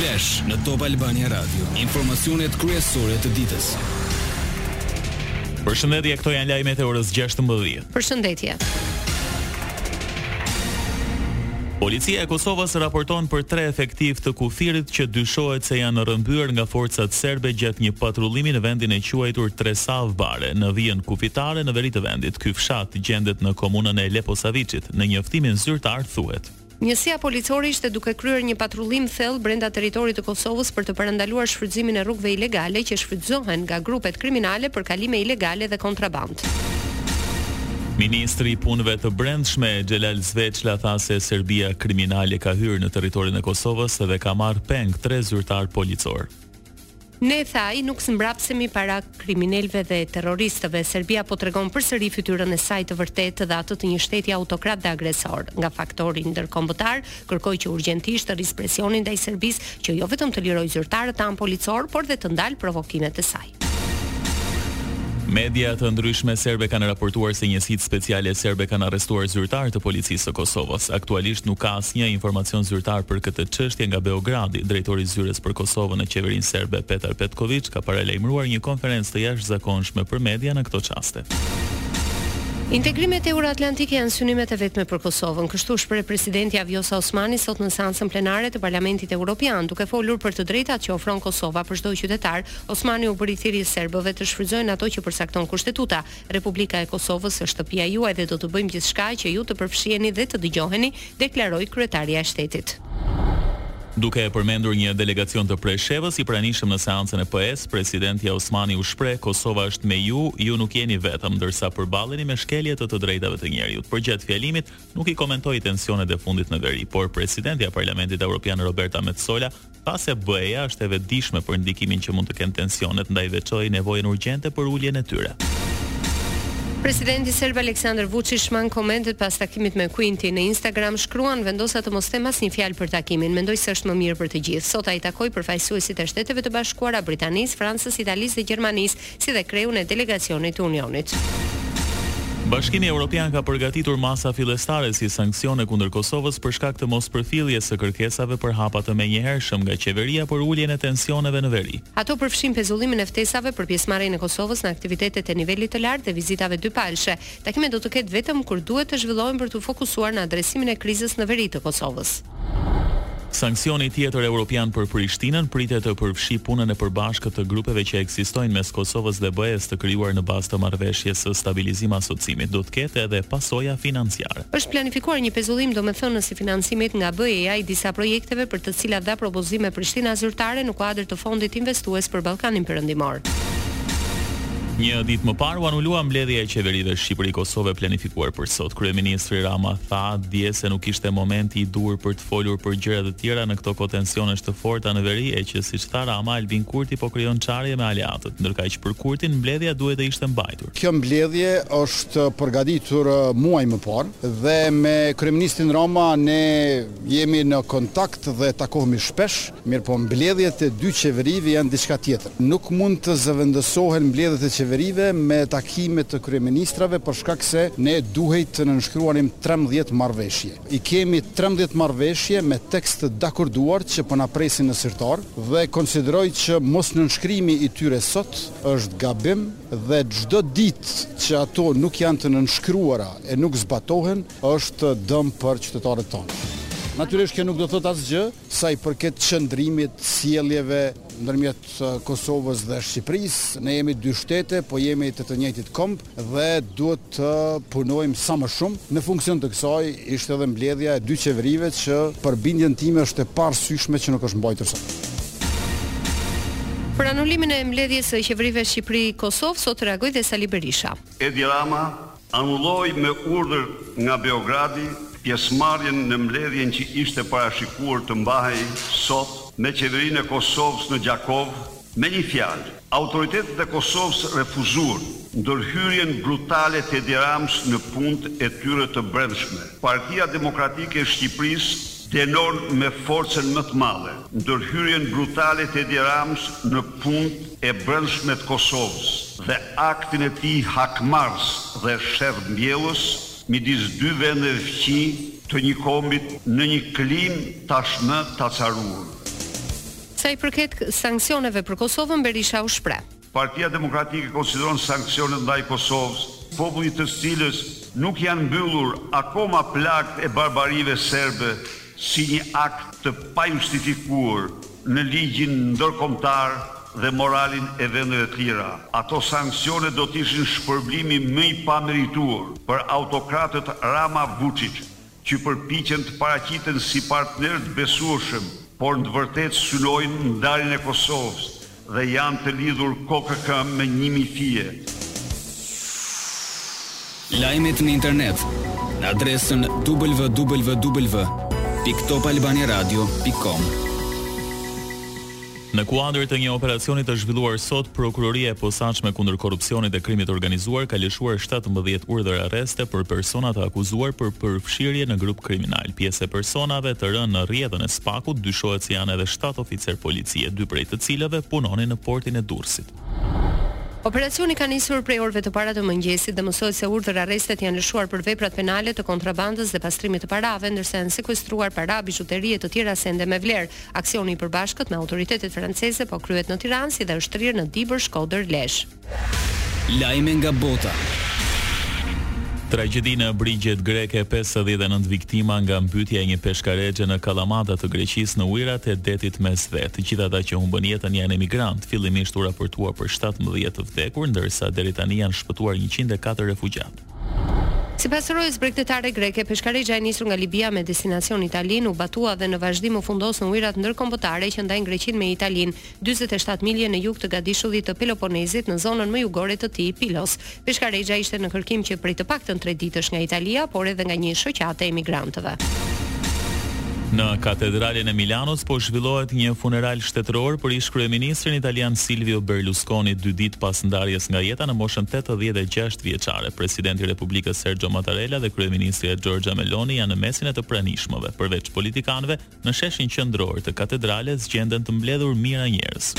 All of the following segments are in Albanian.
Flash në Top Albania Radio, informacionet kryesore të ditës. Përshëndetje, këto janë lajmet e orës 16. Përshëndetje. Policia e Kosovës raporton për tre efektivë të kufirit që dyshohet se janë rrëmbyer nga forcat serbe gjatë një patrullimi në vendin e quajtur Tresav Bare, në vijën kufitare në veri të vendit. Ky fshat gjendet në komunën e Leposaviçit, në njoftimin zyrtar thuhet. Njësia policore ishte duke kryer një patrullim thellë brenda territorit të Kosovës për të parandaluar shfrytëzimin e rrugëve ilegale që shfrytëzohen nga grupet kriminale për kalime ilegale dhe kontrabandë. Ministri i Punëve të Brendshme, Xhelal Sveçla tha se Serbia kriminale ka hyrë në territorin e Kosovës dhe ka marrë peng tre zyrtarë policorë. Ne, tha ai, nuk zmbrapsemi para kriminelëve dhe terroristëve. Serbia po tregon përsëri fytyrën e saj të vërtetë dhe atë të një shteti autokrat dhe agresor. Nga faktori ndërkombëtar, kërkoi që urgjentisht të rrisë presionin ndaj Serbisë që jo vetëm të lirojë zyrtarët tanë policorë, por dhe të ndalë provokimet e saj. Media të ndryshme serbe kanë raportuar se njësitë speciale serbe kanë arrestuar zyrtarë të Policisë së Kosovës. Aktualisht nuk ka Asnjë informacion zyrtar për këtë çështje nga Beogradi, Drejtori i Zyrës për Kosovën në Qeverinë Serbe, Petar Petkoviq, ka paralajmëruar një konferencë të jashtëzakonshme për media në këto çaste. Integrimet euroatlantike janë synimet e vetme për Kosovën, kështu shpreh presidentja Vjosa Osmani sot në seancën plenare të Parlamentit Europian, duke folur për të drejtat që ofron Kosova për çdo qytetar. Osmani u bëri thirrje serbëve të shfrytëzojnë ato që përcakton Kushtetuta, Republika e Kosovës është shtëpia juaj dhe do të bëjmë gjithçka që ju të përfshiheni dhe të dëgjoheni, deklaroi kryetarja e shtetit. Duke e përmendur një delegacion të Preshevës, i pranishëm në seancën e PE-së, presidentja Osmani u shpreh, Kosova është me ju, ju nuk jeni vetëm, ndërsa përballeni me shkelje të të drejtave të njeriut. Përgjatë fjalimit, nuk i komentoi tensionet e fundit në veri, por presidentja e Parlamentit Europian Roberta Metsola tha se BE-ja është e vetëdijshme për ndikimin që mund të kenë tensionet, ndaj veçoi nevojën urgjente për uljen e tyre. Presidenti serb Aleksandar Vuçiç shmang komentet pas takimit me Quint-in. Në Instagram shkruan, Vendosa të mos them asnjë fjalë për takimin. Mendoj se është më mirë për të gjithë. Sot ai takoi përfaqësuesit e Shteteve të Bashkuara, Britanisë, Francës, Italisë dhe Gjermanisë. si dhe kreun e delegacionit të Unionit. Bashkimi Europian ka përgatitur masa fillestare si sanksione kundër Kosovës për shkak të mospërfilljes së kërkesave për hapa të menjëhershëm nga qeveria për uljen e tensioneve në veri. Ato përfshijnë pezullimin e ftesave për pjesëmarrjen e Kosovës në aktivitetet e nivelit të lartë dhe vizitave dypalëshe, Takime do të ketë vetëm kur duhet të zhvillohen për t'u fokusuar në adresimin e krizës në veri të Kosovës. Sanksioni tjetër europian për Prishtinën pritet të përfshijë punën e përbashkët të grupeve që ekzistojnë mes Kosovës dhe BE-së të krijuar në bazë të Marrëveshjes së Stabilizim-Asociimit. Do të ketë edhe pasoja financiare. Është planifikuar një pezullim domethënës i financimit nga BE-ja i disa projekteve për të cilat dha propozime Prishtina zyrtare në kuadër të Fondit Investues për Ballkanin Perëndimor. Një ditë më parë u anulua mbledhja e qeverive Shqipëri-Kosovë e planifikuar për sot. Kryeministri Rama tha dje se nuk ishte momenti i duhur për të folur për gjëra të tjera në këto kohë tensionesh të forta në veri e që siç tha Rama Albin Kurti po krijon çarje me aleatët. Ndërkaq për Kurtin mbledhja duhet të ishte mbajtur. Kjo mbledhje është përgatitur muaj më parë dhe me kryeministrin Rama ne Jemi në kontakt dhe takohemi shpesh, mirëpo mbledhjet e dy qeverive janë diçka tjetër. Nuk mund të zëvendësohen mbledhjet e qeverive me takime të kryeministrave për shkak se ne duhej të nënshkruanim trembëdhjetë marrëveshje. I kemi trembëdhjetë marrëveshje me tekst të dakorduar që po na presin në sirtar dhe konsideroj që mosnënshkrimi i tyre sot është gabim dhe çdo ditë që ato nuk janë të nënshkruara e nuk zbatohen, Është dëm për qytetarët tonë. Natyrisht kjo nuk do thotë asgjë sa i përket qëndrimit, sjelljeve ndërmjet Kosovës dhe Shqipërisë. Ne jemi dy shtete, po jemi të të njëjtit komb dhe duhet të punojmë sa më shumë. Në funksion të kësaj ishte edhe mbledhja e dy qeverive që për bindjen time është e paarsyeshme që nuk është mbajtur sot. Për anulimin e mbledhjes së qeverive Shqipëri-Kosovë sot reagoi dhe Sali Berisha. Edi Rama anulloi me urdhër nga Beogradi pjesëmarrjen në mbledhjen që ishte parashikuar të mbahej sot me Qeverinë e Kosovës në Gjakovë, me një fjalë, autoritetet e Kosovës refuzuan ndërhyrjen brutale të Edi Ramës në punët e tyre të brendshme. Partia Demokratike e Shqipërisë dënon me forcën më të madhe ndërhyrjen brutale të Edi Ramës në punët e brendshme të Kosovës dhe aktin e tij hakmarrës dhe sherrmbjellës midis dy vendeve fqinj të një kombit në një klimë tashmë të acaruar. Sa i përket sanksioneve për Kosovën, Berisha u shpreh. Partia Demokratike konsideron sanksionet ndaj Kosovës, popullit të së cilës nuk janë mbyllur akoma plagët e barbarive serbe si një akt të pajustifikuar në ligjin ndërkombëtar dhe moralin e vendeve të lira. Ato sanksione do të ishin shpërblimi më i pamerituar për autokratët Rama-Vuçiç që përpiqen të paraqiten si partnerë të besueshëm, por në të vërtetë synojnë ndarjen e Kosovës dhe janë të lidhur kokë e këmbë me një mijë fije. Lajmet në internet në adresën www.topalbaniaradio.com. Në kuadër të një operacioni të zhvilluar sot, Prokuroria e Posaçme kundër Korrupsionit dhe Krimit të Organizuar ka lëshuar shtatëmbëdhjetë urdhër-arreste për persona të akuzuar për përfshirje në grup kriminal. Pjesë e personave të rënë në rrjetën e SPAK-ut dyshohet se janë edhe shtatë oficerë policie, dy prej të cilëve punonin në portin e Durrësit. Operacioni ka nisur prej orëve të para të mëngjesit dhe mësohet se urdhër-arrestet janë lëshuar për veprat penale të kontrabandës dhe pastrimit të parave, ndërsa janë sekuestruar para, bizhuteri e të tjera sende me vlerë. Aksioni i përbashkët me autoritetet franceze po kryhet në Tiranë si dhe është shtrirë në Dibër, Shkodër, Lezhë. Lajme nga bota. Tragjedi në brigjet greke, pesëdhjetë e nëntë viktima nga mbytja e një peshkarexhe në Kalamata të Greqisë në ujërat e detit Mesdhe. Të gjithë ata që humbën jetën janë emigrantë. Fillimisht u raportua për shtatëmbëdhjetë të vdekur, ndërsa deri tani janë shpëtuar njëqind e katër refugjatë. Sipas rojës bregdetare greke, peshkarexha e nisur nga Libia me destinacion Italinë u batua dhe në vazhdim u fundos në ujërat ndërkombëtare që ndajnë Greqinë me Italinë, dyzet e shtatë milje në jug të gadishullit të Peloponezit në zonën më jugore të tij, Pilos. Peshkarexha ishte në kërkim që prej të paktën tre ditësh nga Italia, por edhe nga një shoqatë e emigrantëve. Në Katedralen e Milanos po zhvillohet një funeral shtetëror për ish-kryeministrin italian Silvio Berlusconi dy ditë pas ndarjes nga jeta në moshën tetëdhjetë e vjeçare. Presidenti i Republikës Sergio Mattarella dhe kryeministrja Giorgia Meloni janë në mesin e të pranishmëve. Përveç politikanëve, në sheshin qendror të katedrales gjenden të mbledhur mijëra njerëz.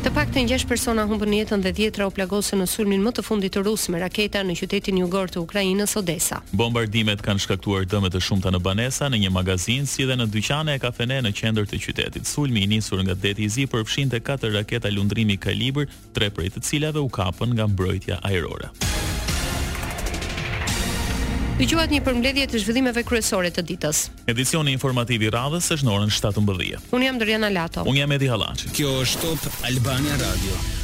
Të paktën gjashtë persona humbën jetën dhe dhjetëra u plagosën në sulmin më të fundit rus me raketa në qytetin jugor të Ukrainës, Odesa. Bombardimet kanë shkaktuar dëme të shumta në banesa, në një magazinë, si dhe në dyqane e kafene në qendër të qytetit. Sulmi i nisur nga Deti i Zi përfshinte katër raketa lundrimi Kalibr tre prej të cilave u kapën nga mbrojtja ajrore. Dëgjuat një përmbledhje të zhvillimeve kryesore të ditës. Edicioni informativ i radhës është në orën 17. Unë jam Doriana Lato. Unë jam Edi Hallaçi. Kjo është Top Albania Radio.